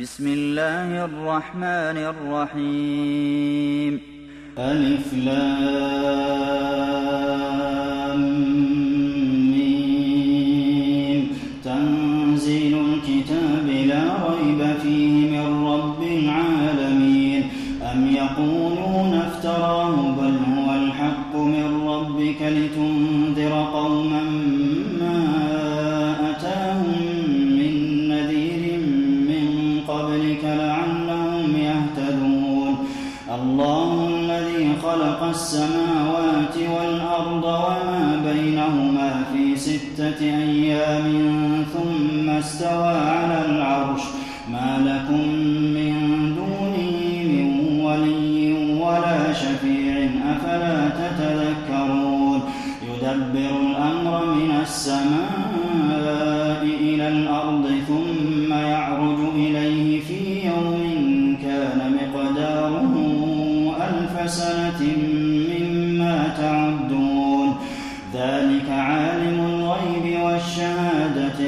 بسم الله الرحمن الرحيم. ألف لام تنزيل الكتاب لا ريب فيه من رب العالمين. أم يقولون افتراه السماوات والأرض وما بينهما في ستة أيام ثم استوى على العرش. ما لكم من دونه من ولي ولا شفيع أفلا تتذكرون؟ يدبر الأمر من السماء إلى الأرض ثم يعرج إليه في يوم كان مقداره ألف سنة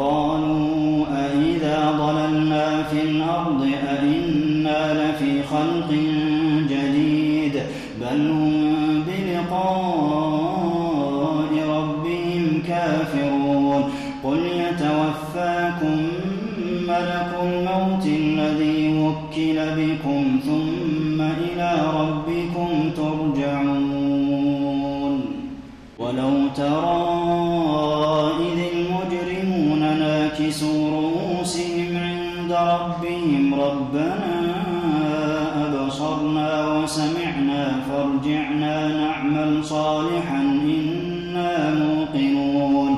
وقالوا أئذا ضللنا في الأرض أئنا لفي خلق جديد بل هم بلقاء ربهم كافرون قل يتوفاكم ملك الموت الذي وكل بكم ثم إلى ربكم ترجعون ولو ترى ربنا أبصرنا وسمعنا فارجعنا نعمل صالحا إنا موقنون.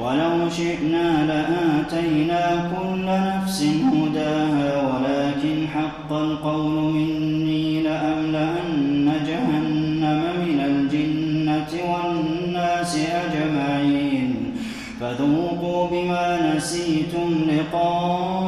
ولو شئنا لآتينا كل نفس هداها ولكن حق القول مني لأملأن جهنم من الجنة والناس أجمعين. فذوقوا بما نسيتم لقاء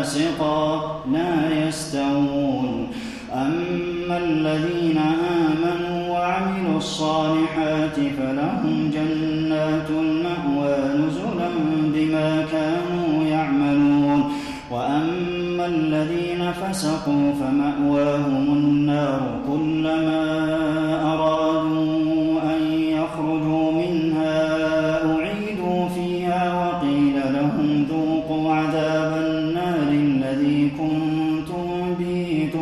فاسقا لا يستوون. أما الذين آمنوا وعملوا الصالحات فلهم جنات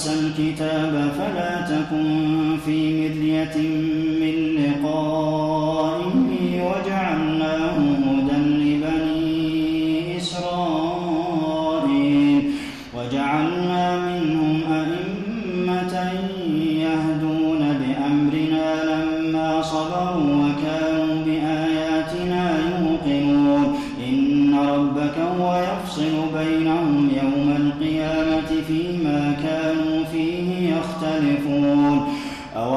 موسى الكتاب فلا تكن في مرية من لقائه وجعلناه هدى لبني إسرائيل وجعلنا منهم أئمة يهدون بأمرنا لما صبروا وكانوا بآياتنا يوقنون إن ربك هو يفصل بينهم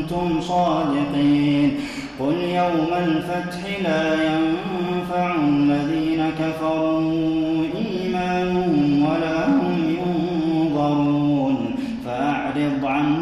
كنتم صادقين. قل يوم الفتح لا ينفع الذين كفروا إيمانهم ولا هم ينظرون. فأعرض عنهم